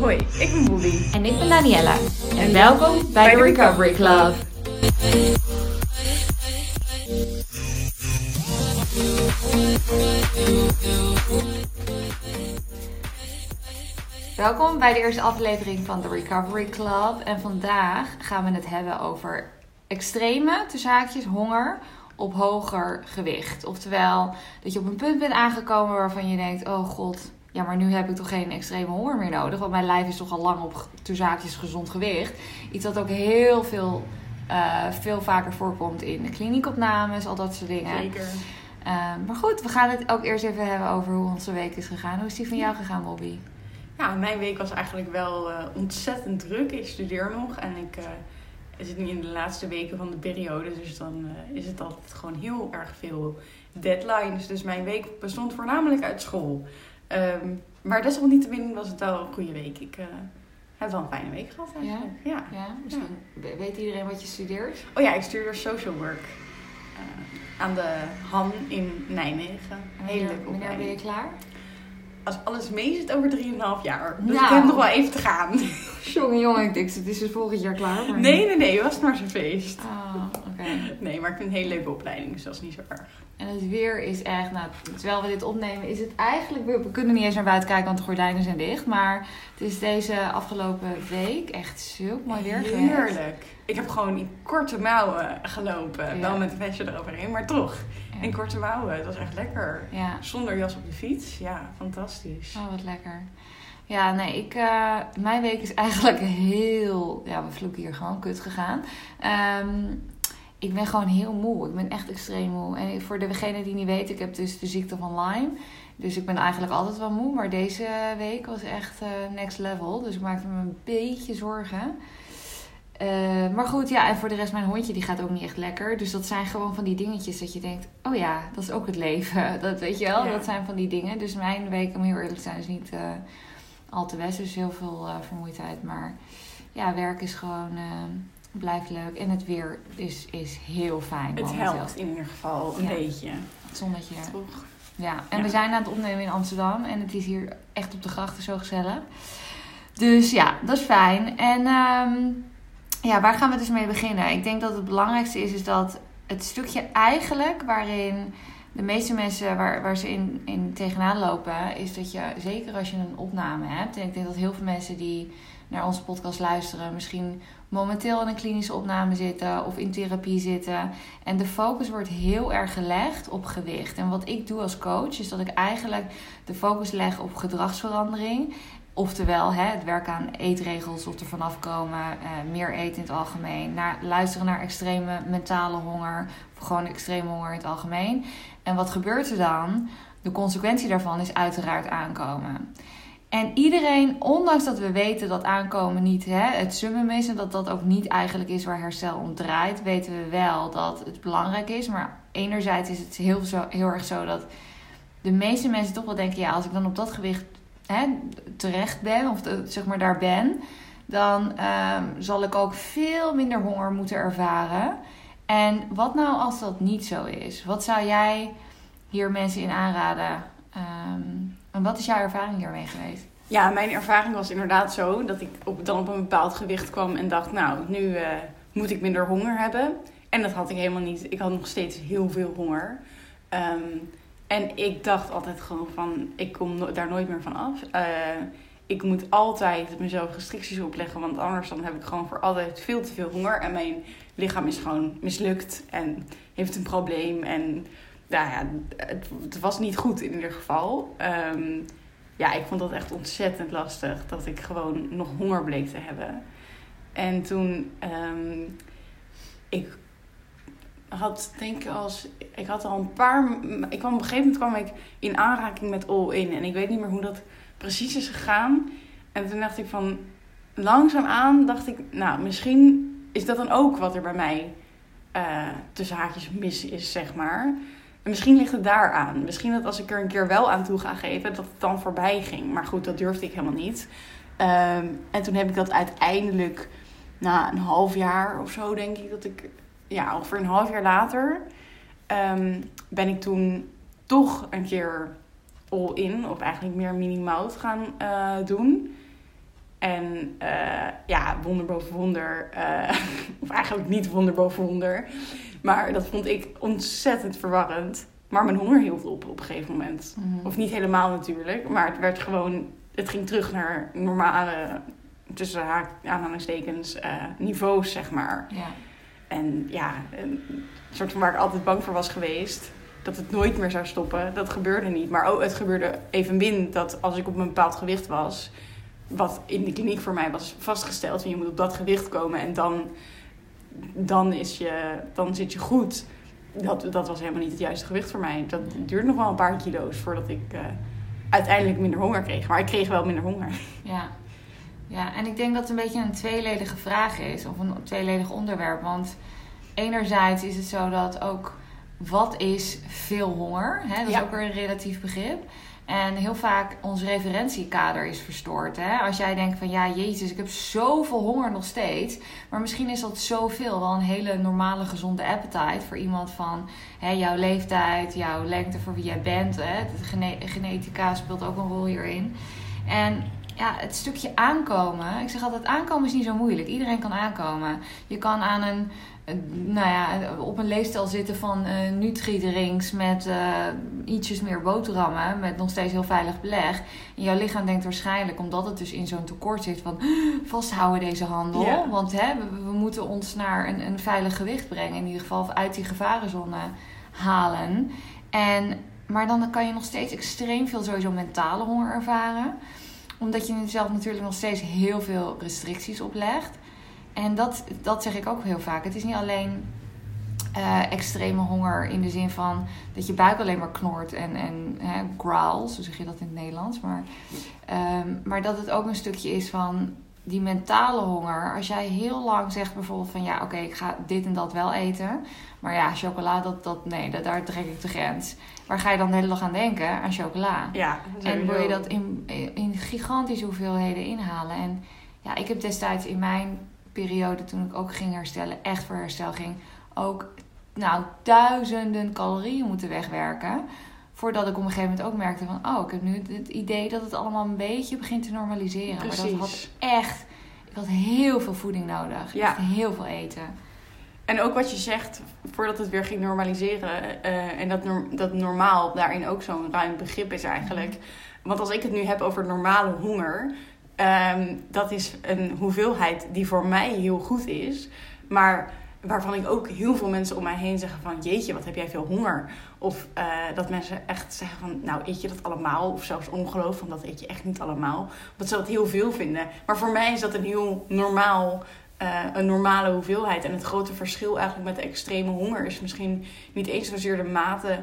Hoi, ik ben Bobby. En ik ben Daniella. En welkom bij de Recovery Club. Welkom bij de eerste aflevering van de Recovery Club. En vandaag gaan we het hebben over extreme, tussen haakjes, honger op hoger gewicht. Oftewel, dat je op een punt bent aangekomen waarvan je denkt: oh god, ja, maar nu heb ik toch geen extreme honger meer nodig. Want mijn lijf is toch al lang op tussen haakjes gezond gewicht. Iets dat ook heel veel, eh, veel vaker voorkomt in de kliniekopnames, al dat soort dingen. Zeker. Uh, maar goed, we gaan het ook eerst even hebben over hoe onze week is gegaan. Hoe is die van jou gegaan, Bobby? Ja, mijn week was eigenlijk wel uh, ontzettend druk. Ik studeer nog en ik uh, zit nu in de laatste weken van de periode. Dus dan uh, is het altijd gewoon heel erg veel deadlines. Dus mijn week bestond voornamelijk uit school. Um, maar desalniettemin was het wel een goede week. Ik heb wel een fijne week gehad eigenlijk. Ja? Ja, ja misschien ja. weet iedereen wat je studeert? Oh ja, ik studeer social work. aan de Han in Nijmegen. Hele leuke Wanneer ben je klaar? Als alles mee zit over 3,5 jaar. Dus nou. ik heb nog wel even te gaan. Jongen, jongen, ik denk, het is dus volgend jaar klaar. Maar... Nee, nee, nee, het was maar zo'n feest. Oh, oké. Okay. Nee, maar ik vind een hele leuke opleiding, dus dat is niet zo erg. En het weer is echt, nou, terwijl we dit opnemen, is het eigenlijk, we kunnen niet eens naar buiten kijken, want de gordijnen zijn dicht. Maar het is deze afgelopen week echt zo mooi weer geweest. Heerlijk. Ik heb gewoon in korte mouwen gelopen. Ja. Wel met een vestje eroverheen, maar toch. Ja. In korte mouwen. Het was echt lekker. Ja. Zonder jas op de fiets. Ja, fantastisch. Oh, wat lekker. Ja, nee, ik, uh, mijn week is eigenlijk heel, ja, we vloeken hier gewoon kut gegaan. Um, ik ben gewoon heel moe. Ik ben echt extreem moe. En voor degene die niet weet, ik heb dus de ziekte van Lyme. Dus ik ben eigenlijk altijd wel moe. Maar deze week was echt uh, next level. Dus ik maakte me een beetje zorgen. Uh, maar goed, ja, en voor de rest, mijn hondje die gaat ook niet echt lekker. Dus dat zijn gewoon van die dingetjes dat je denkt: oh ja, dat is ook het leven. Dat weet je wel, ja. dat zijn van die dingen. Dus mijn week, om heel eerlijk te zijn, is niet uh, al te best. Dus heel veel uh, vermoeidheid. Maar ja, werk is gewoon, blijft leuk. En het weer is, is heel fijn. Het helpt in ieder geval een ja. beetje. Het zonnetje. Toch? Ja, en ja. we zijn aan het opnemen in Amsterdam. En het is hier echt op de grachten zo gezellig. Dus ja, dat is fijn. En. Um, ja, waar gaan we dus mee beginnen? Ik denk dat het belangrijkste is, is dat het stukje eigenlijk waarin de meeste mensen waar, waar ze in, in tegenaan lopen, is dat je, zeker als je een opname hebt, en ik denk dat heel veel mensen die naar onze podcast luisteren, misschien momenteel in een klinische opname zitten of in therapie zitten. En de focus wordt heel erg gelegd op gewicht. En wat ik doe als coach, is dat ik eigenlijk de focus leg op gedragsverandering. Oftewel, hè, het werken aan eetregels of er vanaf komen, uh, meer eten in het algemeen, naar, luisteren naar extreme mentale honger, of gewoon extreme honger in het algemeen. En wat gebeurt er dan? De consequentie daarvan is uiteraard aankomen. En iedereen, ondanks dat we weten dat aankomen niet hè, het summum is en dat dat ook niet eigenlijk is waar herstel om draait, weten we wel dat het belangrijk is. Maar enerzijds is het heel, zo, heel erg zo dat de meeste mensen toch wel denken: ja, als ik dan op dat gewicht terecht ben of de, zeg maar daar ben, dan um, zal ik ook veel minder honger moeten ervaren. En wat nou als dat niet zo is? Wat zou jij hier mensen in aanraden? Um, en wat is jouw ervaring hiermee geweest? Ja, mijn ervaring was inderdaad zo dat ik op, dan op een bepaald gewicht kwam en dacht, nou, nu uh, moet ik minder honger hebben. En dat had ik helemaal niet. Ik had nog steeds heel veel honger. Um, en ik dacht altijd gewoon van, ik kom daar nooit meer van af. Uh, ik moet altijd mezelf restricties opleggen, want anders dan heb ik gewoon voor altijd veel te veel honger. En mijn lichaam is gewoon mislukt en heeft een probleem. En nou ja, het, het was niet goed in ieder geval. Um, ja, ik vond dat echt ontzettend lastig dat ik gewoon nog honger bleek te hebben. En toen um, ik had denk ik als ik had al een paar ik kwam op een gegeven moment kwam ik in aanraking met all in. En ik weet niet meer hoe dat precies is gegaan. En toen dacht ik van langzaamaan dacht ik nou misschien is dat dan ook wat er bij mij uh, tussen haakjes mis is zeg maar. En misschien ligt het daar aan. Misschien dat als ik er een keer wel aan toe ga geven dat het dan voorbij ging. Maar goed dat durfde ik helemaal niet. Ehm, en toen heb ik dat uiteindelijk na een half jaar of zo, denk ik, dat ik, ja, ongeveer een half jaar later, ehm, ben ik toen toch een keer all in, of eigenlijk meer minimaal gaan uh, doen. En uh, ja, wonder boven wonder, uh, of eigenlijk niet wonder boven wonder, maar dat vond ik ontzettend verwarrend. Maar mijn honger hield op op een gegeven moment. Mhm. Of niet helemaal natuurlijk, maar het werd gewoon, het ging terug naar normale, tussen haak, aanhalingstekens, niveaus, zeg maar. Ja. En ja, een soort van waar ik altijd bang voor was geweest, dat het nooit meer zou stoppen, dat gebeurde niet. Maar ook, het gebeurde evenmin dat als ik op een bepaald gewicht was, wat in de kliniek voor mij was vastgesteld, je moet op dat gewicht komen en dan, dan, is je, dan zit je goed dat, dat was helemaal niet het juiste gewicht voor mij. Dat duurde nog wel een paar kilo's voordat ik uh, uiteindelijk minder honger kreeg. Maar ik kreeg wel minder honger. Ja. Ja, en ik denk dat het een beetje een tweeledige vraag is. Of een tweeledig onderwerp. Want enerzijds is het zo dat ook... Wat is veel honger? Hè? Dat is Ja. ook weer een relatief begrip. En heel vaak ons referentiekader is verstoord. Hè? Als jij denkt van ja, jezus, ik heb zoveel honger nog steeds. Maar misschien is dat zoveel. Wel een hele normale, gezonde appetite voor iemand van hè, jouw leeftijd, jouw lengte voor wie jij bent. Hè? De gene- genetica speelt ook een rol hierin. En ja, het stukje aankomen. Ik zeg altijd, aankomen is niet zo moeilijk. Iedereen kan aankomen. Je kan aan een, nou ja, op een leefstijl zitten van eh Nutri-drinks met eh, ietsjes meer boterhammen. Met nog steeds heel veilig beleg. En jouw lichaam denkt waarschijnlijk, omdat het dus in zo'n tekort zit, van vasthouden deze handel. Want hè, we, we moeten ons naar een, een veilig gewicht brengen. In ieder geval uit die gevarenzone halen. En, maar dan kan je nog steeds extreem veel sowieso mentale honger ervaren omdat je jezelf natuurlijk nog steeds heel veel restricties oplegt. En dat, dat zeg ik ook heel vaak. Het is niet alleen eh, extreme honger in de zin van dat je buik alleen maar knort en, en hè, growls, zo zeg je dat in het Nederlands. Maar, ehm, maar dat het ook een stukje is van die mentale honger. Als jij heel lang zegt bijvoorbeeld van ja, oké, ik ga dit en dat wel eten. Maar ja, chocola, dat, dat, nee, dat, daar trek ik de grens. Waar ga je dan de hele dag aan denken? Aan chocola. Ja, En wil je dat in, in gigantische hoeveelheden inhalen. En ja, ik heb destijds in mijn periode, toen ik ook ging herstellen, echt voor herstel ging, ook nou, duizenden calorieën moeten wegwerken. Voordat ik op een gegeven moment ook merkte van, oh, ik heb nu het idee dat het allemaal een beetje begint te normaliseren. Maar dat had Precies. echt, ik had heel veel voeding nodig. Ja. Echt heel veel eten. En ook wat je zegt, voordat het weer ging normaliseren. eh, en dat, dat normaal daarin ook zo'n ruim begrip is eigenlijk. Want als ik het nu heb over normale honger. ehm, dat is een hoeveelheid die voor mij heel goed is. Maar waarvan ik ook heel veel mensen om mij heen zeggen van... Jeetje, wat heb jij veel honger. Of eh, dat mensen echt zeggen van... Nou, eet je dat allemaal? Of zelfs ongeloof van dat eet je echt niet allemaal. Dat ze dat heel veel vinden. Maar voor mij is dat een heel normaal eh, een normale hoeveelheid. En het grote verschil eigenlijk met de extreme honger is misschien niet eens zozeer de mate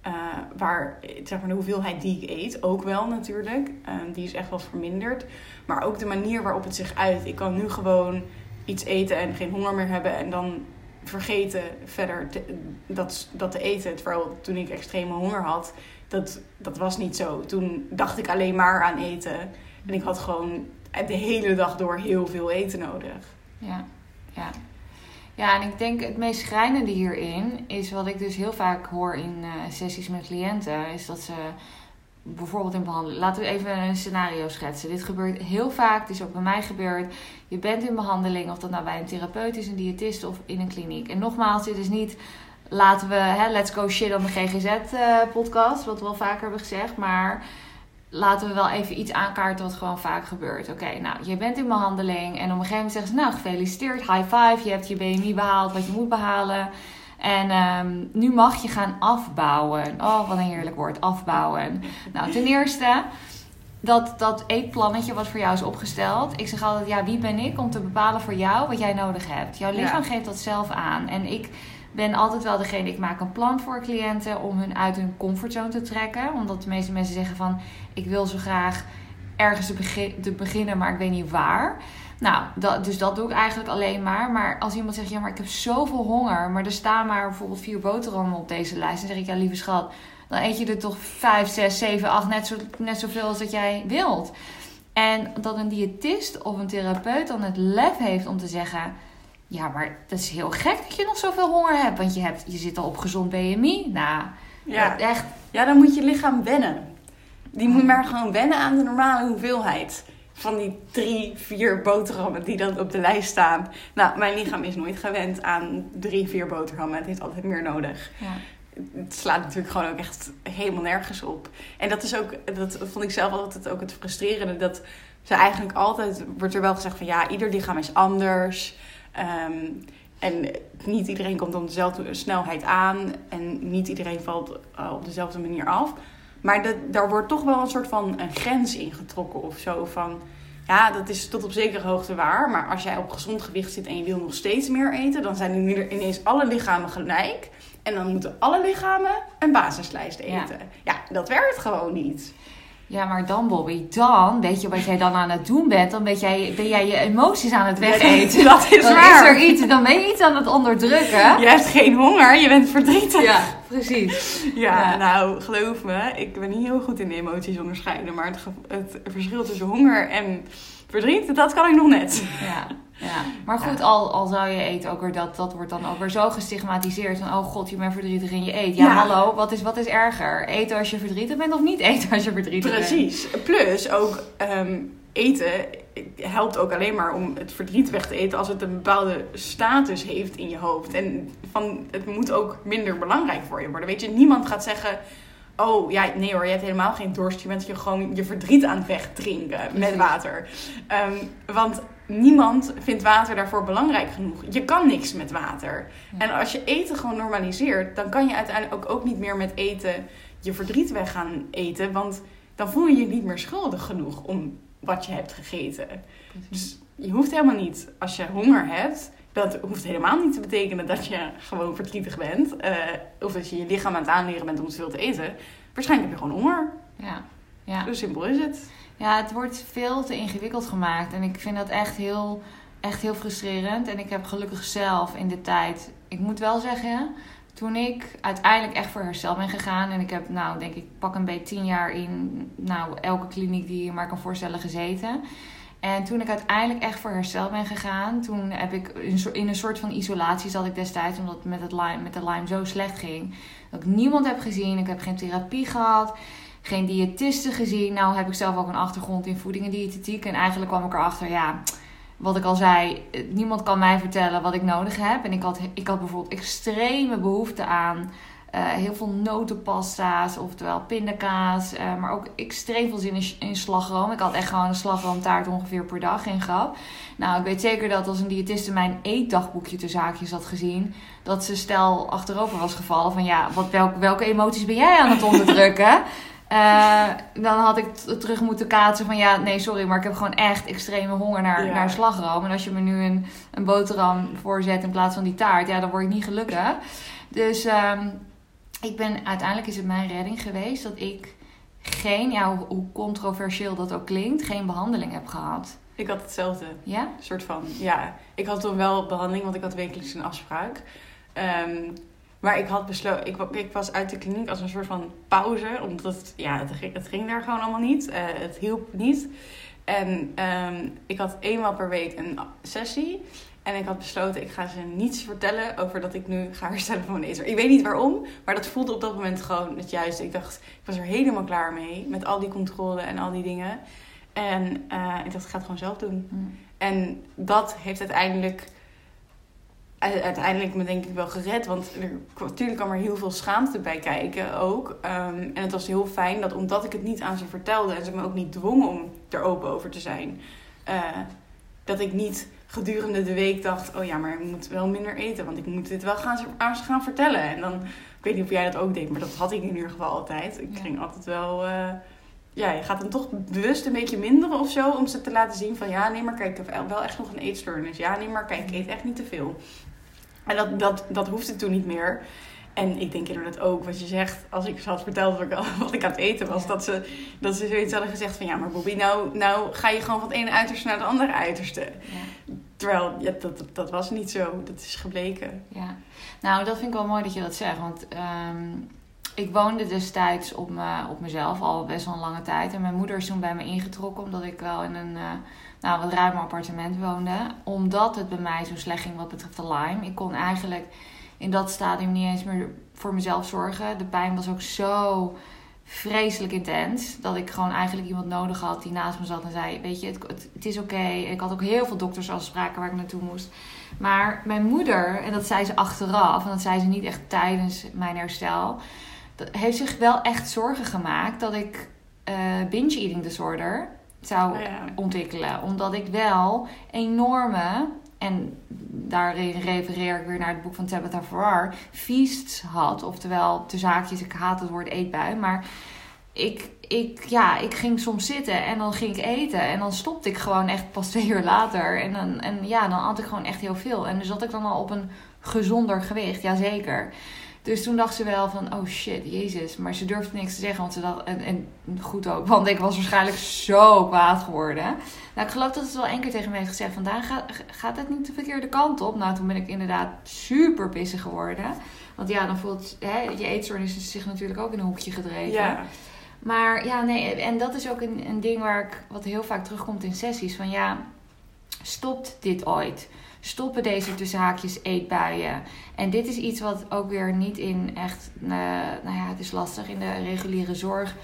eh, waar, zeg maar, de hoeveelheid die ik eet. Ook wel natuurlijk. Eh, die is echt wel verminderd. Maar ook de manier waarop het zich uit. Ik kan nu gewoon iets eten en geen honger meer hebben. En dan vergeten verder dat, dat te eten. Terwijl toen ik extreme honger had, dat, dat was niet zo. Toen dacht ik alleen maar aan eten. En ik had gewoon de hele dag door heel veel eten nodig. Ja, ja. Ja, en ik denk het meest schrijnende hierin is wat ik dus heel vaak hoor in eh, sessies met cliënten, is dat ze bijvoorbeeld in behandeling. Laten we even een scenario schetsen. Dit gebeurt heel vaak, het is ook bij mij gebeurd. Je bent in behandeling, of dat nou bij een therapeut is, een diëtist of in een kliniek. En nogmaals, dit is niet laten we, hè, let's go shit on de GGZ-podcast, wat we wel vaker hebben gezegd, maar laten we wel even iets aankaarten wat gewoon vaak gebeurt. Oké, nou, je bent in behandeling en op een gegeven moment zeggen ze, nou, gefeliciteerd, high five, je hebt je BMI behaald wat je moet behalen. En ehm, nu mag je gaan afbouwen. Oh, wat een heerlijk woord, afbouwen. Nou, ten eerste, dat, dat eetplannetje wat voor jou is opgesteld. Ik zeg altijd, ja, wie ben ik om te bepalen voor jou wat jij nodig hebt? Jouw lichaam Ja. geeft dat zelf aan. En ik ben altijd wel degene, ik maak een plan voor cliënten om hun uit hun comfortzone te trekken. Omdat de meeste mensen zeggen van, ik wil zo graag ergens te, begin- te beginnen, maar ik weet niet waar. Nou, dat, dus dat doe ik eigenlijk alleen maar. Maar als iemand zegt, ja, maar ik heb zoveel honger, maar er staan maar bijvoorbeeld vier boterhammen op deze lijst, dan zeg ik, ja, lieve schat, dan eet je er toch vijf, zes, zeven, acht, net, zo, net zoveel als dat jij wilt. En dat een diëtist of een therapeut dan het lef heeft om te zeggen... Ja, maar dat is heel gek dat je nog zoveel honger hebt. Want je, hebt, je zit al op gezond BMI. Nou, Ja. echt. ja, dan moet je lichaam wennen. Die moet maar gewoon wennen aan de normale hoeveelheid. Van die drie, vier boterhammen die dan op de lijst staan. Nou, mijn lichaam is nooit gewend aan drie, vier boterhammen. Het heeft altijd meer nodig. Ja. het slaat natuurlijk gewoon ook echt helemaal nergens op. En dat is ook, dat vond ik zelf altijd ook het frustrerende. Dat ze eigenlijk altijd, wordt er wel gezegd van ja, ieder lichaam is anders. Ehm, en niet iedereen komt op dezelfde snelheid aan. En niet iedereen valt eh, op dezelfde manier af. Maar dat, daar wordt toch wel een soort van een grens in getrokken of zo. Van ja, dat is tot op zekere hoogte waar. Maar als jij op gezond gewicht zit en je wil nog steeds meer eten, dan zijn nu ineens alle lichamen gelijk. En dan moeten alle lichamen een basislijst Ja. eten. Ja, dat werkt gewoon niet. Ja, maar dan Bobby, dan weet je wat jij dan aan het doen bent. Dan ben jij, ben jij je emoties aan het wegeten. dat is dan waar. is er iets, dan ben je iets aan het onderdrukken. Je hebt geen honger, je bent verdrietig. Ja, precies. Ja, Ja. nou, geloof me, ik ben niet heel goed in de emoties onderscheiden. Maar het, het verschil tussen honger en verdriet, dat kan ik nog net. Ja, ja. Maar goed, al, al zou je eten ook weer dat, dat wordt dan ook weer zo gestigmatiseerd. Van, oh god, je bent verdrietig en je eet. Ja, Ja. hallo, wat is, wat is erger? Eten als je verdrietig bent of niet eten als je verdrietig bent? Precies. Plus ook ehm, eten helpt ook alleen maar om het verdriet weg te eten als het een bepaalde status heeft in je hoofd. En van, het moet ook minder belangrijk voor je worden. Weet je, niemand gaat zeggen. Oh ja, nee hoor, je hebt helemaal geen dorst. Je bent je gewoon je verdriet aan het wegdrinken met water. Ehm, want niemand vindt water daarvoor belangrijk genoeg. Je kan niks met water. Ja. En als je eten gewoon normaliseert, dan kan je uiteindelijk ook, ook niet meer met eten je verdriet weg gaan eten. Want dan voel je je niet meer schuldig genoeg om wat je hebt gegeten. Dus je hoeft helemaal niet, als je honger hebt, dat hoeft helemaal niet te betekenen dat je gewoon verdrietig bent. eh, of dat je je lichaam aan het aanleren bent om te veel te eten. Waarschijnlijk heb je gewoon honger. Ja, ja. Zo simpel is het. Ja, het wordt veel te ingewikkeld gemaakt. En ik vind dat echt heel, echt heel frustrerend. En ik heb gelukkig zelf in de tijd... Ik moet wel zeggen, toen ik uiteindelijk echt voor herstel ben gegaan... en ik heb, nou, denk ik, pak een beetje tien jaar in... nou, elke kliniek die je maar kan voorstellen gezeten... En toen ik uiteindelijk echt voor herstel ben gegaan, toen heb ik in een soort van isolatie zat ik destijds, omdat het met, het Lyme, met de Lyme zo slecht ging. Dat ik niemand heb gezien, ik heb geen therapie gehad, geen diëtisten gezien. Nou heb ik zelf ook een achtergrond in voeding en diëtetiek. En eigenlijk kwam ik erachter, ja, wat ik al zei, eh, niemand kan mij vertellen wat ik nodig heb. En ik had, ik had bijvoorbeeld extreme behoefte aan eh, heel veel notenpasta's, oftewel pindakaas. eh, maar ook extreem veel zin in, in slagroom. Ik had echt gewoon een slagroomtaart ongeveer per dag, geen grap. Nou, ik weet zeker dat als een diëtiste mijn eetdagboekje te zaakjes had gezien... dat ze stel achterover was gevallen van... ja, wat, welke, welke emoties ben jij aan het onderdrukken? Eh, dan had ik terug moeten kaatsen van ja, nee, sorry, maar ik heb gewoon echt extreme honger naar, Ja. naar slagroom. En als je me nu een, een boterham voorzet in plaats van die taart, ja, dan word ik niet gelukkig. Dus ehm, ik ben, uiteindelijk is het mijn redding geweest dat ik geen, ja, hoe, hoe controversieel dat ook klinkt, geen behandeling heb gehad. Ik had hetzelfde. Ja? Soort van, ja. Ik had toen wel behandeling, want ik had wekelijks een afspraak. Ehm, maar ik had besloten, ik, ik was uit de kliniek als een soort van pauze. Omdat het, ja, het, ging- het ging daar gewoon allemaal niet. Eh, het hielp niet. En ehm, ik had eenmaal per week een sessie. En ik had besloten, ik ga ze niets vertellen over dat ik nu ga herstellen van mijn. Ik weet niet waarom, maar dat voelde op dat moment gewoon het juiste. Ik dacht, ik was er helemaal klaar mee. Met al die controle en al die dingen. En eh, ik dacht, ik ga het gewoon zelf doen. Hm. En dat heeft uiteindelijk, uiteindelijk me denk ik wel gered. Want er, natuurlijk kwam er heel veel schaamte bij kijken ook. Ehm, en het was heel fijn dat omdat ik het niet aan ze vertelde... en ze me ook niet dwongen om er open over te zijn... eh, dat ik niet gedurende de week dacht... oh ja, maar ik moet wel minder eten... want ik moet dit wel gaan, aan ze gaan vertellen. En dan, ik weet niet of jij dat ook deed... maar dat had ik in ieder geval altijd. Ik Ja. ging altijd wel... eh, ja, je gaat dan toch bewust een beetje minderen of zo om ze te laten zien van ja, nee, maar kijk, ik heb wel echt nog een eetstoornis. Ja, nee, maar kijk, ik eet echt niet te veel. En dat, dat, dat hoefde toen niet meer. En ik denk inderdaad ook wat je zegt, als ik ze had verteld wat ik, wat ik aan het eten was, Ja. dat, ze, dat ze zoiets hadden gezegd van ja, maar Bobby, nou, nou ga je gewoon van het ene uiterste naar het andere uiterste. Ja. Terwijl, ja, dat, dat, dat was niet zo. Dat is gebleken. Ja, nou dat vind ik wel mooi dat je dat zegt. Want ehm, ik woonde destijds op, me, op mezelf al best wel een lange tijd. En mijn moeder is toen bij me ingetrokken, omdat ik wel in een uh, nou, wat ruimer appartement woonde. Omdat het bij mij zo slecht ging wat betreft de Lyme. Ik kon eigenlijk in dat stadium niet eens meer voor mezelf zorgen. De pijn was ook zo vreselijk intens. Dat ik gewoon eigenlijk iemand nodig had die naast me zat en zei: Weet je, het, het, is oké. Ik had ook heel veel doktersafspraken waar ik naartoe moest. Maar mijn moeder, en dat zei ze achteraf, en dat zei ze niet echt tijdens mijn herstel, heeft zich wel echt zorgen gemaakt dat ik uh, binge eating disorder zou oh ontwikkelen. Omdat ik wel enorme, en daarin refereer ik weer naar het boek van Tabitha Farrar, feasts had. Oftewel, de zaakjes, ik haat het woord eetbui, maar ik, ik, ja, ik ging soms zitten en dan ging ik eten. En dan stopte ik gewoon echt pas twee uur later. En, dan, en ja, dan had ik gewoon echt heel veel. En dus zat ik dan al op een gezonder gewicht, jazeker. Dus toen dacht ze wel van, oh shit, jezus. Maar ze durfde niks te zeggen, want ze dacht, en, en goed ook, want ik was waarschijnlijk zo kwaad geworden. Nou, ik geloof dat het wel één keer tegen me heeft gezegd, vandaag gaat, gaat het niet de verkeerde kant op. Nou, toen ben ik inderdaad super pissig geworden. Want ja, dan voelt hè, je eetstoornis zich natuurlijk ook in een hoekje gedreven. Ja. Maar ja, nee, en dat is ook een, een ding waar ik, wat heel vaak terugkomt in sessies. Van ja, stopt dit ooit? Stoppen deze tussen haakjes eetbuien? En dit is iets wat ook weer niet in echt, uh, nou ja, het is lastig, in de reguliere zorg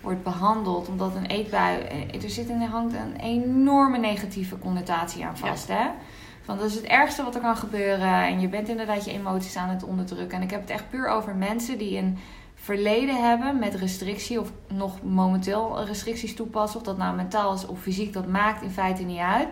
wordt behandeld. Omdat een eetbui, eh, er zit in hangt een enorme negatieve connotatie aan vast. Hè? Van dat is het ergste wat er kan gebeuren. En je bent inderdaad je emoties aan het onderdrukken. En ik heb het echt puur over mensen die een verleden hebben met restrictie of nog momenteel restricties toepassen, of dat nou mentaal is of fysiek, dat maakt in feite niet uit.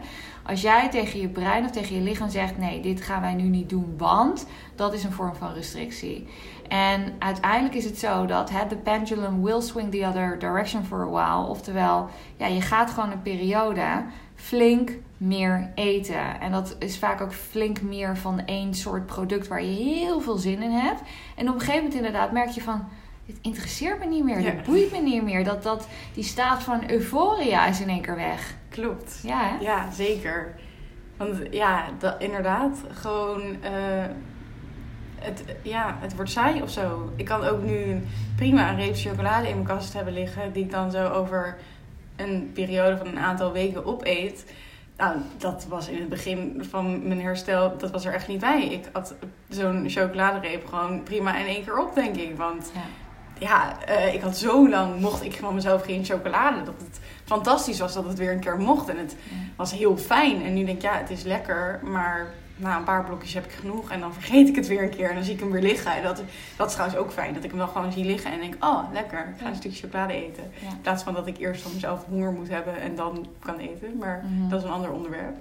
Als jij tegen je brein of tegen je lichaam zegt: nee, dit gaan wij nu niet doen, want dat is een vorm van restrictie. En uiteindelijk is het zo dat the pendulum will swing the other direction for a while. Oftewel, ja, je gaat gewoon een periode flink meer eten. En dat is vaak ook flink meer van één soort product waar je heel veel zin in hebt. En op een gegeven moment inderdaad merk je van dit interesseert me niet meer, ja. dit boeit me niet meer. Dat, dat, die staat van euforia is in één keer weg. Klopt. Ja, hè? ja zeker. Want ja, dat, inderdaad, gewoon... Uh, het, ja, het wordt saai of zo. Ik kan ook nu prima een reep chocolade in mijn kast hebben liggen... die ik dan zo over een periode van een aantal weken opeet... Nou, dat was in het begin van mijn herstel, dat was er echt niet bij. Ik had zo'n chocoladereep gewoon prima in één keer op, denk ik. Want ja ja, uh, ik had zo lang, mocht ik van mezelf geen chocolade. Dat het fantastisch was dat het weer een keer mocht. En het was heel fijn. En nu denk ik, ja, het is lekker. Maar na een paar blokjes heb ik genoeg. En dan vergeet ik het weer een keer. En dan zie ik hem weer liggen. En dat, dat is trouwens ook fijn. Dat ik hem dan gewoon zie liggen. En denk, oh, lekker. Ik ga een stukje chocolade eten. In plaats van dat ik eerst van mezelf honger moet hebben. En dan kan eten. Maar mhm. dat is een ander onderwerp.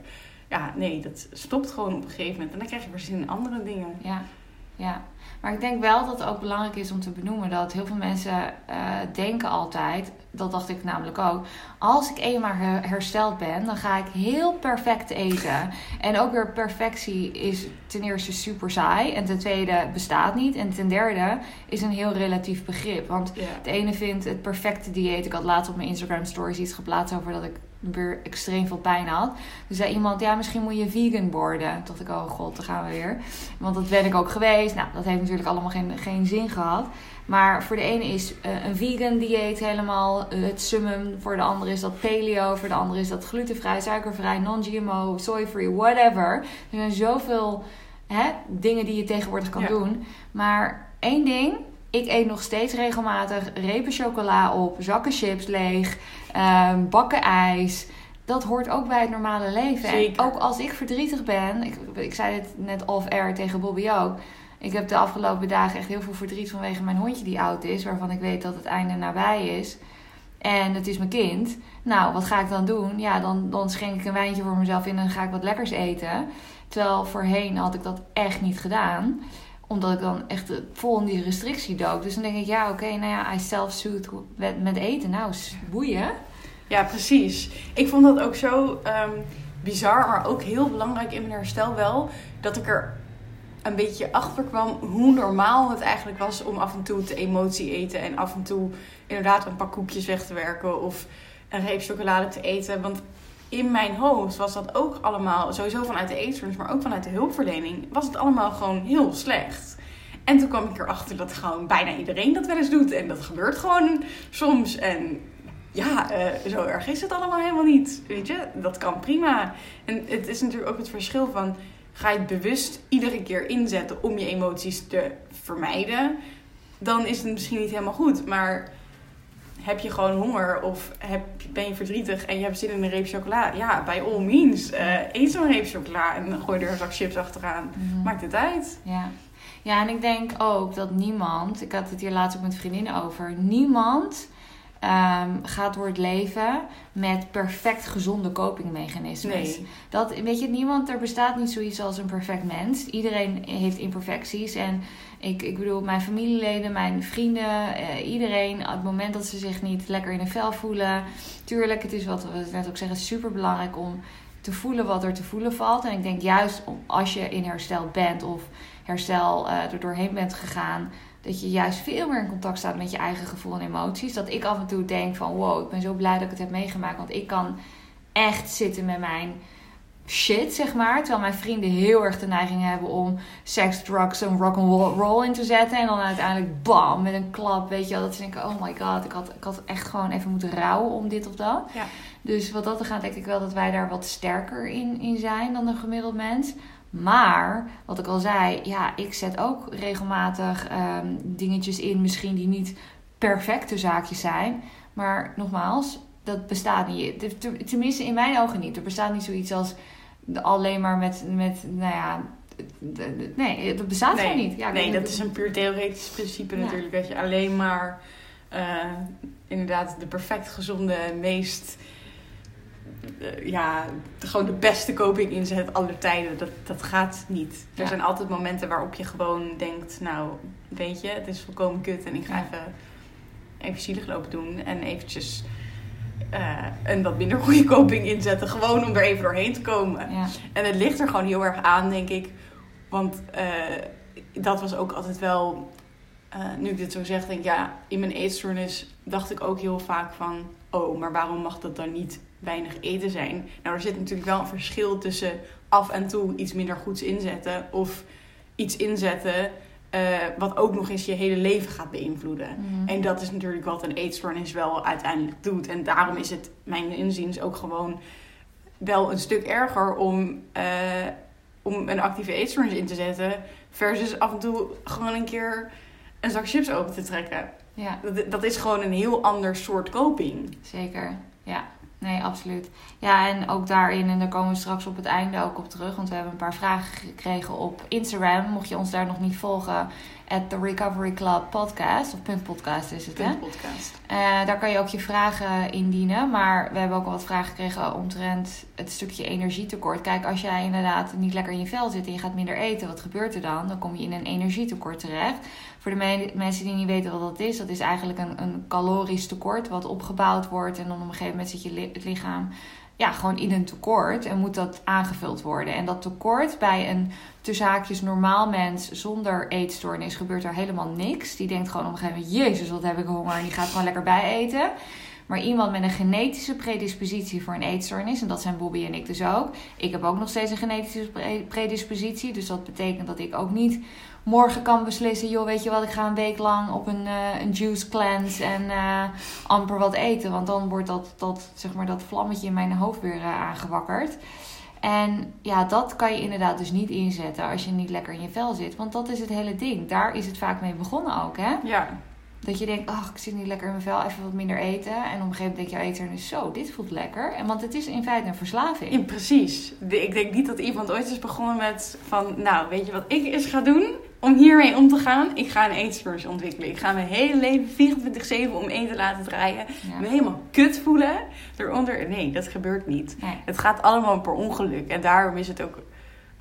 Ja, nee, dat stopt gewoon op een gegeven moment. En dan krijg je weer zin in andere dingen. Ja, ja. Maar ik denk wel dat het ook belangrijk is om te benoemen dat heel veel mensen uh, denken altijd, dat dacht ik namelijk ook, als ik eenmaal hersteld ben, dan ga ik heel perfect eten. En ook weer perfectie is ten eerste super saai en ten tweede bestaat niet. En ten derde is een heel relatief begrip. Want de ene vindt het perfecte dieet. Ik had laatst op mijn Instagram stories iets geplaatst over dat ik weer extreem veel pijn had. Dus zei iemand, ja, misschien moet je vegan worden. Toen dacht ik, oh god, daar gaan we weer. Want dat ben ik ook geweest. Nou, dat heeft natuurlijk allemaal geen, geen zin gehad. Maar voor de ene is uh, een vegan dieet helemaal uh, het summum. Voor de andere is dat paleo. Voor de andere is dat glutenvrij, suikervrij, non-GMO, soy-free, whatever. Er zijn zoveel hè, dingen die je tegenwoordig kan doen. Maar één ding, ik eet nog steeds regelmatig repen chocola op, zakken chips leeg, um, bakken ijs. Dat hoort ook bij het normale leven. En ook als ik verdrietig ben, ik, ik zei het net off-air tegen Bobby ook. Ik heb de afgelopen dagen echt heel veel verdriet vanwege mijn hondje die oud is, waarvan ik weet dat het einde nabij is. En het is mijn kind. Nou, wat ga ik dan doen? Ja, dan, dan schenk ik een wijntje voor mezelf in en dan ga ik wat lekkers eten. Terwijl voorheen had ik dat echt niet gedaan omdat ik dan echt vol in die restrictie dook. Dus dan denk ik, ja, oké, nou ja, I self-soothe met, met eten. Nou, boeien. Ja, precies. Ik vond dat ook zo um, bizar, maar ook heel belangrijk in mijn herstel wel. Dat ik er een beetje achter kwam hoe normaal het eigenlijk was om af en toe te emotie eten. En af en toe inderdaad een pak koekjes weg te werken of een reep chocolade te eten. Want in mijn hoofd was dat ook allemaal, sowieso vanuit de eetstoornis, maar ook vanuit de hulpverlening, was het allemaal gewoon heel slecht. En toen kwam ik erachter dat gewoon bijna iedereen dat wel eens doet. En dat gebeurt gewoon soms. En ja, eh, zo erg is het allemaal helemaal niet. Weet je, dat kan prima. En het is natuurlijk ook het verschil van... ga je het bewust iedere keer inzetten om je emoties te vermijden... dan is het misschien niet helemaal goed. Maar heb je gewoon honger of heb, ben je verdrietig en je hebt zin in een reep chocola? Ja, bij all means. eh, eet zo'n reep chocola en gooi er een zak chips achteraan. Mhm. Maakt het uit. Ja. ja, en ik denk ook dat niemand, ik had het hier laatst ook met vriendinnen over, niemand ehm, gaat door het leven met perfect gezonde copingmechanismes. Nee. Dat, weet je, niemand, er bestaat niet zoiets als een perfect mens. Iedereen heeft imperfecties. En ik, ik bedoel, mijn familieleden, mijn vrienden, eh, iedereen, op het moment dat ze zich niet lekker in hun vel voelen. Tuurlijk, het is wat we net ook zeggen, super belangrijk om te voelen wat er te voelen valt. En ik denk juist als je in herstel bent of herstel eh, er doorheen bent gegaan, dat je juist veel meer in contact staat met je eigen gevoel en emoties. Dat ik af en toe denk van wow, ik ben zo blij dat ik het heb meegemaakt. Want ik kan echt zitten met mijn shit, zeg maar. Terwijl mijn vrienden heel erg de neiging hebben om seks, drugs en rock and roll in te zetten. En dan uiteindelijk bam, met een klap, weet je wel. Dat ze denken, oh my god, ik had, ik had echt gewoon even moeten rouwen om dit of dat. Ja. Dus wat dat er gaat, denk ik wel dat wij daar wat sterker in, in zijn dan een gemiddeld mens. Maar, wat ik al zei, ja, ik zet ook regelmatig ehm, dingetjes in, misschien die niet perfecte zaakjes zijn. Maar nogmaals, dat bestaat niet. Tenminste, in mijn ogen niet. Er bestaat niet zoiets als alleen maar met, met nou ja. Nee, dat bestaat nee, gewoon niet. Ja, nee, dat is een puur theoretisch principe Ja. natuurlijk. Dat je alleen maar eh, inderdaad de perfect gezonde, meest... eh, ja, gewoon de beste coping inzet aller tijden. Dat, dat gaat niet. Er Ja. zijn altijd momenten waarop je gewoon denkt... Nou, weet je, het is volkomen kut. En ik ga Ja. even, even zielig lopen doen. En eventjes eh, een wat minder goede coping inzetten. Gewoon om er even doorheen te komen. Ja, En het ligt er gewoon heel erg aan, denk ik. Want eh, dat was ook altijd wel... nu ik dit zo zeg, denk ik... Ja, in mijn eetstoornis dacht ik ook heel vaak van... Oh, maar waarom mag dat dan niet weinig eten zijn? Nou, er zit natuurlijk wel een verschil tussen af en toe iets minder goeds inzetten... of iets inzetten eh, wat ook nog eens je hele leven gaat beïnvloeden. Mhm. En dat is natuurlijk wat een eetstoornis wel uiteindelijk doet. En daarom is het, mijn inziens, ook gewoon wel een stuk erger om, eh, om een actieve eetstoornis in te zetten. Versus af en toe gewoon een keer een zak chips open te trekken. ja. Dat, dat is gewoon een heel ander soort coping. Zeker, ja. Nee, absoluut. Ja, en ook daarin, en daar komen we straks op het einde ook op terug, want we hebben een paar vragen gekregen op Instagram. Mocht je ons daar nog niet volgen, at the Recovery Club podcast, of punt podcast is het, hè? Punt podcast. Eh, daar kan je ook je vragen indienen. Maar we hebben ook al wat vragen gekregen omtrent het stukje energietekort. Kijk, als jij inderdaad niet lekker in je vel zit en je gaat minder eten, wat gebeurt er dan? Dan kom je in een energietekort terecht. Voor de me- mensen die niet weten wat dat is, dat is eigenlijk een, een calorisch tekort wat opgebouwd wordt. En dan op een gegeven moment zit je het lichaam ja, gewoon in een tekort en moet dat aangevuld worden. En dat tekort bij een haakjes normaal mens zonder eetstoornis gebeurt er helemaal niks. Die denkt gewoon op een gegeven moment, jezus wat heb ik honger en die gaat gewoon lekker bijeten. Maar iemand met een genetische predispositie voor een eetstoornis, en dat zijn Bobby en ik dus ook. Ik heb ook nog steeds een genetische pre- predispositie, dus dat betekent dat ik ook niet morgen kan beslissen, joh weet je wat, ik ga een week lang op een, eh, een juice cleanse en eh, amper wat eten. Want dan wordt dat, dat, zeg maar, dat vlammetje in mijn hoofd weer eh, aangewakkerd. En ja, dat kan je inderdaad dus niet inzetten als je niet lekker in je vel zit. Want dat is het hele ding. Daar is het vaak mee begonnen ook, hè? Ja, Dat je denkt, ach, ik zit niet lekker in mijn vel, even wat minder eten. En op een gegeven moment denk je, jouw eten is zo, dit voelt lekker. En want het is in feite een verslaving. ja, precies. Ik denk niet dat iemand ooit is begonnen met van... Nou, weet je wat ik eens ga doen om hiermee om te gaan? Ik ga een eetstoornis ontwikkelen. Ik ga mijn hele leven 24-7 om eten laten draaien. Ja. me helemaal kut voelen eronder. Nee, dat gebeurt niet. Nee. Het gaat allemaal per ongeluk. En daarom is het ook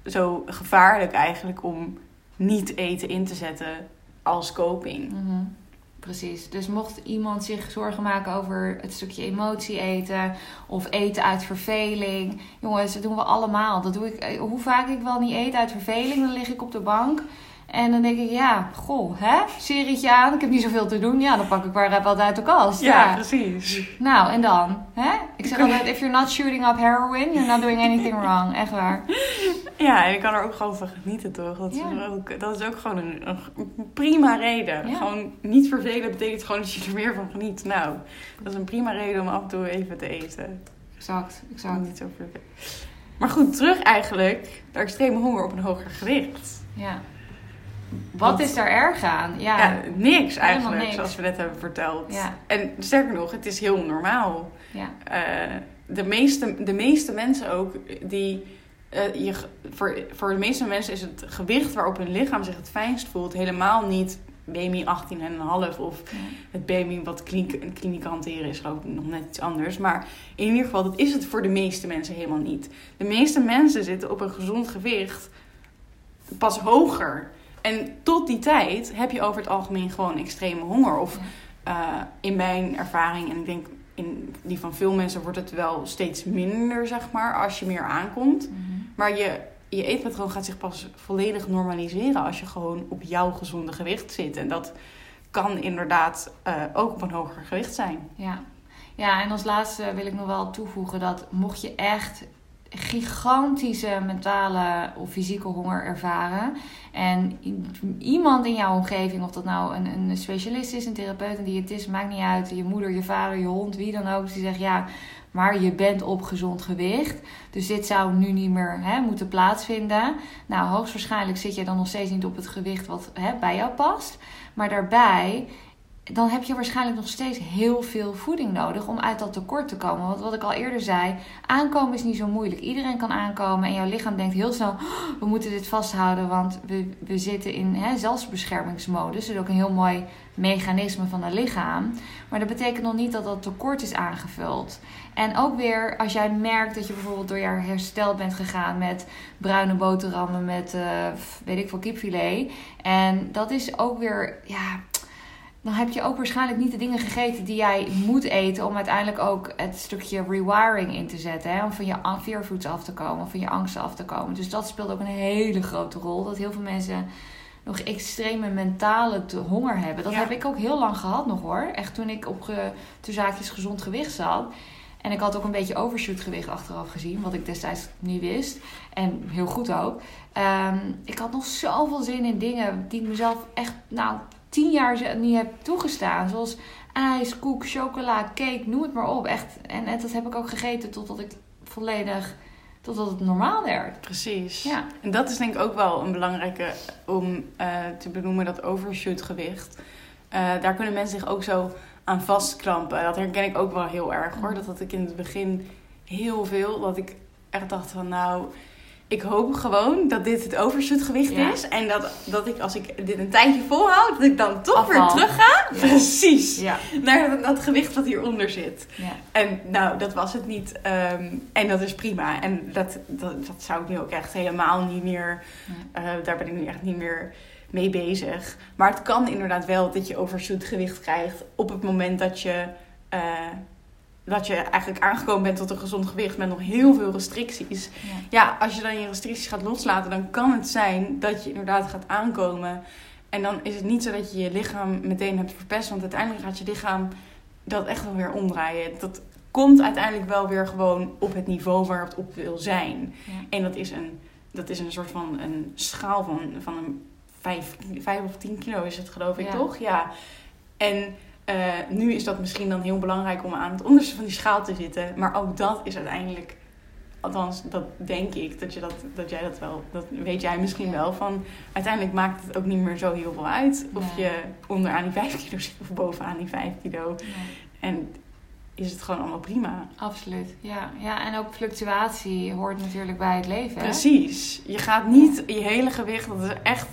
zo gevaarlijk eigenlijk om niet eten in te zetten als coping. Mhm. Precies. Dus mocht iemand zich zorgen maken over het stukje emotie eten of eten uit verveling. Jongens, dat doen we allemaal. Dat doe ik. eh, Hoe vaak ik wel niet eet uit verveling, dan lig ik op de bank. En dan denk ik, ja, goh, hè? Serietje aan, ik heb niet zoveel te doen. Ja, dan pak ik maar wat uit de kast. Ja, precies. Nou, en dan? Hè? Ik zeg altijd, if you're not shooting up heroin, you're not doing anything wrong. Echt waar. Ja, en ik kan er ook gewoon van genieten, toch? Dat, Ja. is, ook, dat is ook gewoon een, een prima reden. Ja. Gewoon niet vervelen betekent gewoon dat je er meer van geniet. Nou, dat is een prima reden om af en toe even te eten. Exact, Ik exact. niet zo vervelen. Maar goed, terug eigenlijk naar extreme honger op een hoger gewicht. Ja. Wat Want- is daar erg aan? Ja, Ja, niks eigenlijk, niks. zoals we net hebben verteld. Ja. En sterker nog, het is heel normaal. ja. Eh, de, meeste, de meeste mensen ook, die, eh, je, voor, voor de meeste mensen is het gewicht waarop hun lichaam zich het fijnst voelt helemaal niet BMI 18,5 of het BMI wat kliniek, kliniek hanteren is geloof ik nog net iets anders. Maar in ieder geval, dat is het voor de meeste mensen helemaal niet. De meeste mensen zitten op een gezond gewicht pas hoger. En tot die tijd heb je over het algemeen gewoon extreme honger. Of Ja. eh, in mijn ervaring, en ik denk in die van veel mensen, wordt het wel steeds minder, zeg maar, als je meer aankomt. Mhm. Maar je, je eetpatroon gaat zich pas volledig normaliseren als je gewoon op jouw gezonde gewicht zit. En dat kan inderdaad eh, ook op een hoger gewicht zijn. Ja. ja, en als laatste wil ik nog wel toevoegen dat mocht je echt gigantische mentale of fysieke honger ervaren. En iemand in jouw omgeving, of dat nou een, een specialist is, een therapeut, een diëtist, maakt niet uit. Je moeder, je vader, je hond, wie dan ook. Die zegt ja, maar je bent op gezond gewicht. Dus dit zou nu niet meer hè, moeten plaatsvinden. Nou, hoogstwaarschijnlijk zit je dan nog steeds niet op het gewicht wat hè, bij jou past. Maar daarbij dan heb je waarschijnlijk nog steeds heel veel voeding nodig om uit dat tekort te komen. Want wat ik al eerder zei, aankomen is niet zo moeilijk. Iedereen kan aankomen en jouw lichaam denkt heel snel, "Oh, we moeten dit vasthouden, want we, we zitten in hè, zelfbeschermingsmodus. Dat is ook een heel mooi mechanisme van het lichaam. Maar dat betekent nog niet dat dat tekort is aangevuld. En ook weer, als jij merkt dat je bijvoorbeeld door je herstel bent gegaan met bruine boterhammen met, eh, weet ik veel, kipfilet. En dat is ook weer, ja, dan heb je ook waarschijnlijk niet de dingen gegeten die jij moet eten om uiteindelijk ook het stukje rewiring in te zetten. Hè? Om van je fearfoods af te komen, van je angsten af te komen. Dus dat speelt ook een hele grote rol. Dat heel veel mensen nog extreme mentale honger hebben. Dat Ja. heb ik ook heel lang gehad nog hoor. Echt toen ik op ge, te zaakjes gezond gewicht zat. En ik had ook een beetje overshoot gewicht achteraf gezien, wat ik destijds niet wist. En heel goed ook. Ehm, ik had nog zoveel zin in dingen die ik mezelf echt, nou, tien jaar ze- niet heb toegestaan. Zoals ijs, koek, chocola, cake, noem het maar op. Echt. En, en dat heb ik ook gegeten totdat ik volledig, totdat het normaal werd. Precies. Ja, En dat is denk ik ook wel een belangrijke om eh, te benoemen, dat overshootgewicht. Eh daar kunnen mensen zich ook zo aan vastklampen. Dat herken ik ook wel heel erg hoor. Dat had ik in het begin heel veel. Dat ik echt dacht van nou, ik hoop gewoon dat dit het overshootgewicht Ja. is. En dat, dat ik als ik dit een tijdje volhoud, dat ik dan toch weer terug ga. Ja. Precies. ja, Naar dat, dat gewicht wat hieronder zit. ja. En nou, dat was het niet. Ehm, en dat is prima. En dat, dat, dat zou ik nu ook echt helemaal niet meer. eh, daar ben ik nu echt niet meer mee bezig. Maar het kan inderdaad wel dat je overshoot gewicht krijgt op het moment dat je. eh, dat je eigenlijk aangekomen bent tot een gezond gewicht met nog heel veel restricties. ja. Ja, als je dan je restricties gaat loslaten, dan kan het zijn dat je inderdaad gaat aankomen. En dan is het niet zo dat je je lichaam meteen hebt verpest. Want uiteindelijk gaat je lichaam dat echt wel weer omdraaien. Dat komt uiteindelijk wel weer gewoon op het niveau waar het op wil zijn. Ja. En dat is een, dat is een soort van een schaal van, van een 5, vijf of 10 kilo is het geloof ik, Ja. toch? Ja. En eh, nu is dat misschien dan heel belangrijk om aan het onderste van die schaal te zitten. Maar ook dat is uiteindelijk, althans dat denk ik, dat, je dat, dat jij dat wel, dat weet jij misschien wel. Van, uiteindelijk maakt het ook niet meer zo heel veel uit of Nee. je onderaan die 5 kilo zit of bovenaan die 5 kilo. En is het gewoon allemaal prima. Absoluut, ja. ja. En ook fluctuatie hoort natuurlijk bij het leven. hè? Precies. Je gaat niet je hele gewicht, dat is echt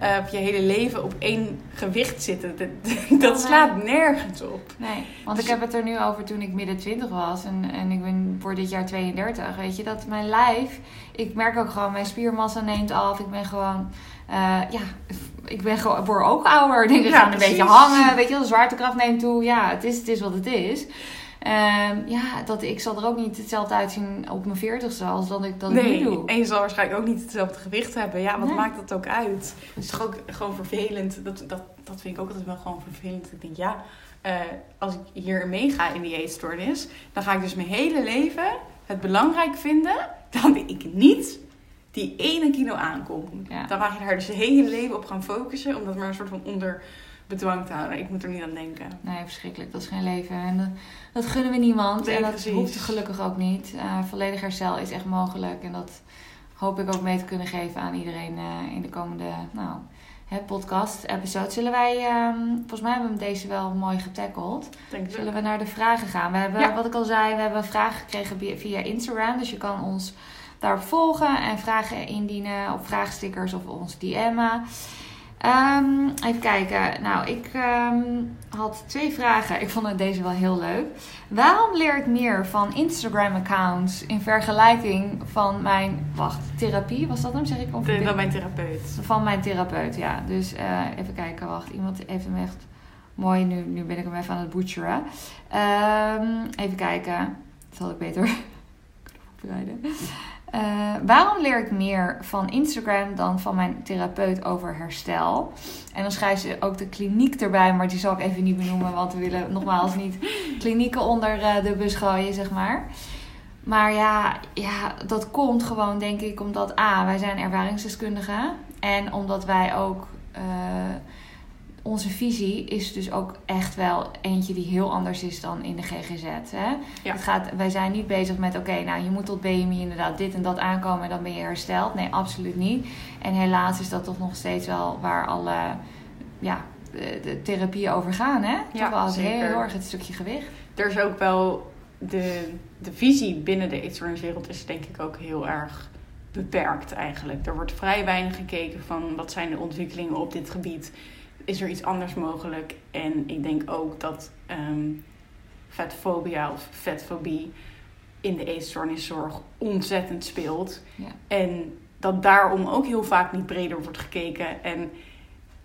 eh, op je hele leven op één gewicht zitten. Dat, dat slaat nergens op. Nee, want Dus- ik heb het er nu over toen ik midden 20 was en, en ik ben voor dit jaar 32. Weet je, dat mijn lijf, ik merk ook gewoon, mijn spiermassa neemt af. Ik ben gewoon, eh, ja, ik ben gewoon, word ook ouder. Dingen Ja, gaan een beetje hangen. Weet je, de zwaartekracht neemt toe. Ja, het is, het is wat het is. Ehm, ja, dat, ik zal er ook niet hetzelfde uitzien op mijn 40ste als dat ik dat nu Nee, doe. en je zal waarschijnlijk ook niet hetzelfde gewicht hebben. Ja, wat Nee. maakt dat ook uit? Het is toch ook gewoon vervelend. Dat, dat, dat vind ik ook altijd wel gewoon vervelend. Ik denk, ja, eh, als ik hier meega in die eetstoornis, dan ga ik dus mijn hele leven het belangrijk vinden dat ik niet die ene kilo aankomt, Ja. dan mag je daar dus je hele leven op gaan focussen. Om dat maar een soort van onder bedwang te houden. Ik moet er niet aan denken. Nee, verschrikkelijk. Dat is geen leven. En dat, dat gunnen we niemand. Nee, en dat precies. hoeft gelukkig ook niet. Eh, volledig herstel is echt mogelijk. En dat hoop ik ook mee te kunnen geven aan iedereen eh, in de komende nou, hè, podcast episode. Zullen wij, ehm, volgens mij hebben we deze wel mooi getackled. Denk Zullen we naar de vragen gaan? We hebben, Ja. wat ik al zei, we hebben vragen gekregen via- via Instagram. Dus je kan ons daarop volgen en vragen indienen op vraagstickers of ons DM'en. Ehm, even kijken. Nou, ik ehm, had twee vragen. Ik vond deze wel heel leuk. Waarom leer ik meer van Instagram-accounts in vergelijking van mijn... Wacht, therapie? Was dat hem? Zeg ik? Of De- dan mijn therapeut. van mijn therapeut, ja. Dus eh, even kijken, wacht. Iemand heeft hem echt mooi. Nu, nu ben ik hem even aan het butcheren. Ehm, even kijken. Dat zal ik beter voorbereiden. Eh, waarom leer ik meer van Instagram dan van mijn therapeut over herstel? En dan schrijft ze ook de kliniek erbij, maar die zal ik even niet benoemen, want we willen nogmaals niet klinieken onder eh, de bus gooien, zeg maar. Maar ja, ja, dat komt gewoon denk ik omdat A, wij zijn ervaringsdeskundigen. En omdat wij ook, eh, onze visie is dus ook echt wel eentje die heel anders is dan in de GGZ. Hè? Ja. Het gaat, wij zijn niet bezig met, oké, nou je moet tot BMI inderdaad dit en dat aankomen en dan ben je hersteld. Nee, absoluut niet. En helaas is dat toch nog steeds wel waar alle ja, de, de therapieën over gaan. Hè? Toch Ja, wel heel, zeker. heel erg het stukje gewicht. Er is ook wel de, de visie binnen de eetstoorniswereld is denk ik ook heel erg beperkt eigenlijk. Er wordt vrij weinig gekeken van wat zijn de ontwikkelingen op dit gebied. Is er iets anders mogelijk? En ik denk ook dat ehm vetfobia of vetfobie in de eetstoorniszorg ontzettend speelt. Ja. En dat daarom ook heel vaak niet breder wordt gekeken. En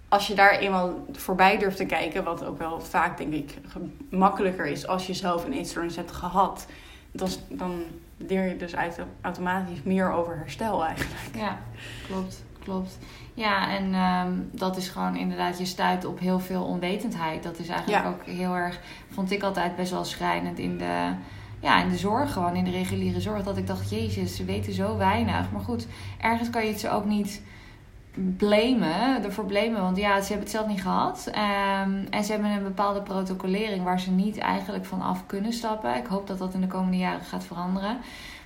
als je daar eenmaal voorbij durft te kijken, wat ook wel vaak denk ik makkelijker is als je zelf een eetstoornis hebt gehad, dan, dan leer je dus uit, automatisch meer over herstel eigenlijk. Ja, klopt, klopt. Ja, en ehm, dat is gewoon inderdaad, je stuit op heel veel onwetendheid. Dat is eigenlijk Ja. ook heel erg, vond ik altijd best wel schrijnend in de, ja, in de zorg, gewoon in de reguliere zorg. Dat ik dacht, jezus, ze weten zo weinig. Maar goed, ergens kan je het ze ook niet blamen, ervoor blamen. Want ja, ze hebben het zelf niet gehad. Ehm, en ze hebben een bepaalde protocolering waar ze niet eigenlijk van af kunnen stappen. Ik hoop dat dat in de komende jaren gaat veranderen.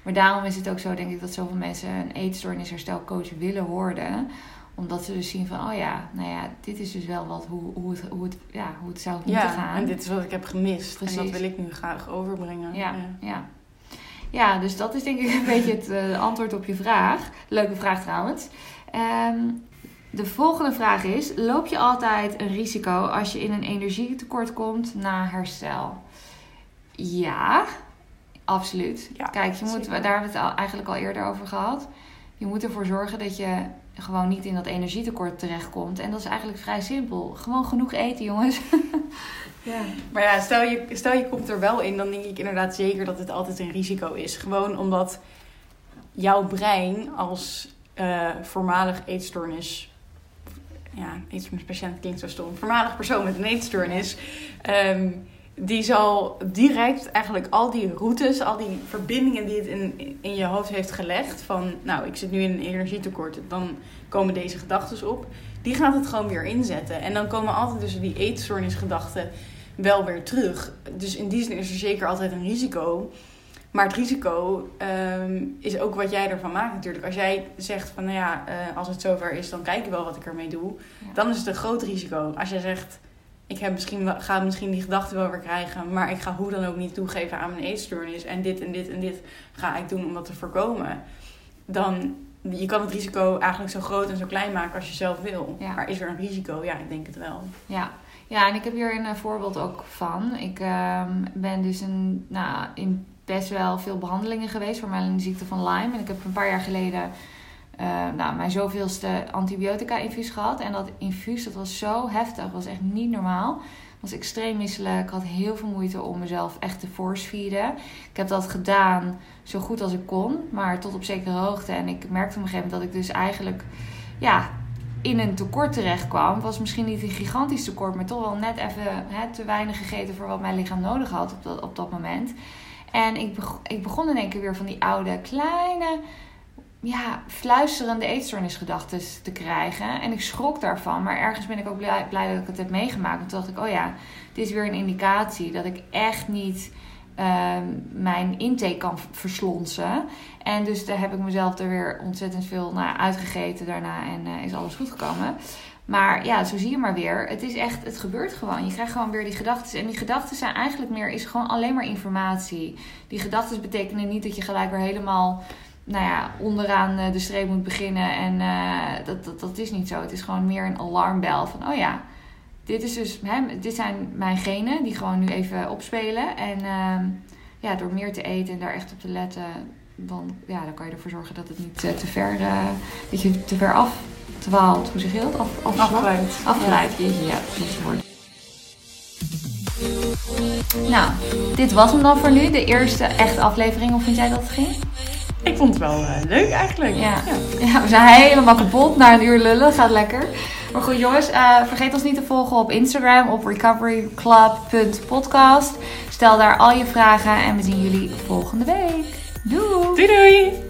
Maar daarom is het ook zo, denk ik, dat zoveel mensen een eetstoornisherstelcoach willen worden. Omdat ze dus zien van, oh ja, nou ja, dit is dus wel wat, hoe, hoe, het, hoe, het, ja, hoe het zou moeten gaan. en dit is wat ik heb gemist. En Precies. dat wil ik nu graag overbrengen. Ja, ja. ja, dus dat is denk ik een beetje het eh, antwoord op je vraag. Leuke vraag trouwens. Ehm, de volgende vraag is: loop je altijd een risico als je in een energietekort komt na herstel? Ja, absoluut. Ja, Kijk, je moet, zeker. daar hebben we het eigenlijk al eerder over gehad. Je moet ervoor zorgen dat je gewoon niet in dat energietekort terechtkomt. En dat is eigenlijk vrij simpel. Gewoon genoeg eten, jongens. ja. Maar ja, stel je, stel je komt er wel in, dan denk ik inderdaad zeker dat het altijd een risico is. Gewoon omdat jouw brein als eh, voormalig eetstoornis... Ja, eetstoornispatiënt klinkt zo stom. Voormalig persoon met een eetstoornis... ehm, die zal direct eigenlijk al die routes, al die verbindingen die het in, in je hoofd heeft gelegd... van, nou, ik zit nu in een energietekort, dan komen deze gedachten op... die gaat het gewoon weer inzetten. En dan komen altijd dus die eetstoornisgedachten wel weer terug. Dus in die zin is er zeker altijd een risico. Maar het risico ehm, is ook wat jij ervan maakt natuurlijk. Als jij zegt van, nou ja, eh, als het zover is, dan kijk ik wel wat ik ermee doe. Ja. Dan is het een groot risico. Als jij zegt, ik heb misschien, ga misschien die gedachten wel weer krijgen, maar ik ga hoe dan ook niet toegeven aan mijn eetstoornis. En dit en dit en dit ga ik doen om dat te voorkomen. Dan, je kan het risico eigenlijk zo groot en zo klein maken als je zelf wil. Ja. Maar is er een risico? Ja, ik denk het wel. Ja. ja, en ik heb hier een eh, voorbeeld ook van. Ik ehm, ben dus een, nou, in best wel veel behandelingen geweest voor mijn ziekte van Lyme. En ik heb een paar jaar geleden eh, nou, mijn zoveelste antibiotica-infuus gehad. En dat infuus, dat was zo heftig. Was echt niet normaal. Was extreem misselijk. Ik had heel veel moeite om mezelf echt te force feeden. Ik heb dat gedaan zo goed als ik kon. Maar tot op zekere hoogte. En ik merkte op een gegeven moment dat ik dus eigenlijk... Ja, in een tekort terecht kwam. Was misschien niet een gigantisch tekort, maar toch wel net even hè, te weinig gegeten voor wat mijn lichaam nodig had op dat, op dat moment. En ik, ik begon in één keer weer van die oude, kleine ja, fluisterende eetstoornisgedachten te krijgen. En ik schrok daarvan. Maar ergens ben ik ook blij, blij dat ik het heb meegemaakt. Want toen dacht ik, oh ja, dit is weer een indicatie dat ik echt niet ehm, mijn intake kan verslonsen. En dus daar heb ik mezelf er weer ontzettend veel naar uitgegeten daarna. En uh, is alles goed gekomen. Maar ja, zo zie je maar weer. Het is echt, het gebeurt gewoon. Je krijgt gewoon weer die gedachten. En die gedachten zijn eigenlijk meer, is gewoon alleen maar informatie. Die gedachten betekenen niet dat je gelijk weer helemaal nou ja, onderaan eh, de streep moet beginnen. En uh, dat, dat, dat is niet zo. Het is gewoon meer een alarmbel van, oh ja, dit, is dus, hè, dit zijn mijn genen die gewoon nu even opspelen. En uh, ja, door meer te eten en daar echt op te letten, dan, ja, dan kan je ervoor zorgen dat het niet uh, te ver, dat je te ver afdwaalt. Hoe zeg je dat? Af, afgeleid. Afgeleid, ja, ja precies woord. Nou, dit was hem dan voor nu. De eerste echte aflevering. Hoe vind jij dat het ging? Ik vond het wel uh, leuk eigenlijk. Ja. Ja. ja. we zijn helemaal kapot na een uur lullen. Gaat lekker. Maar goed jongens, uh, vergeet ons niet te volgen op Instagram op recoveryclub.podcast. Stel daar al je vragen en we zien jullie volgende week. Doei! Doei doei!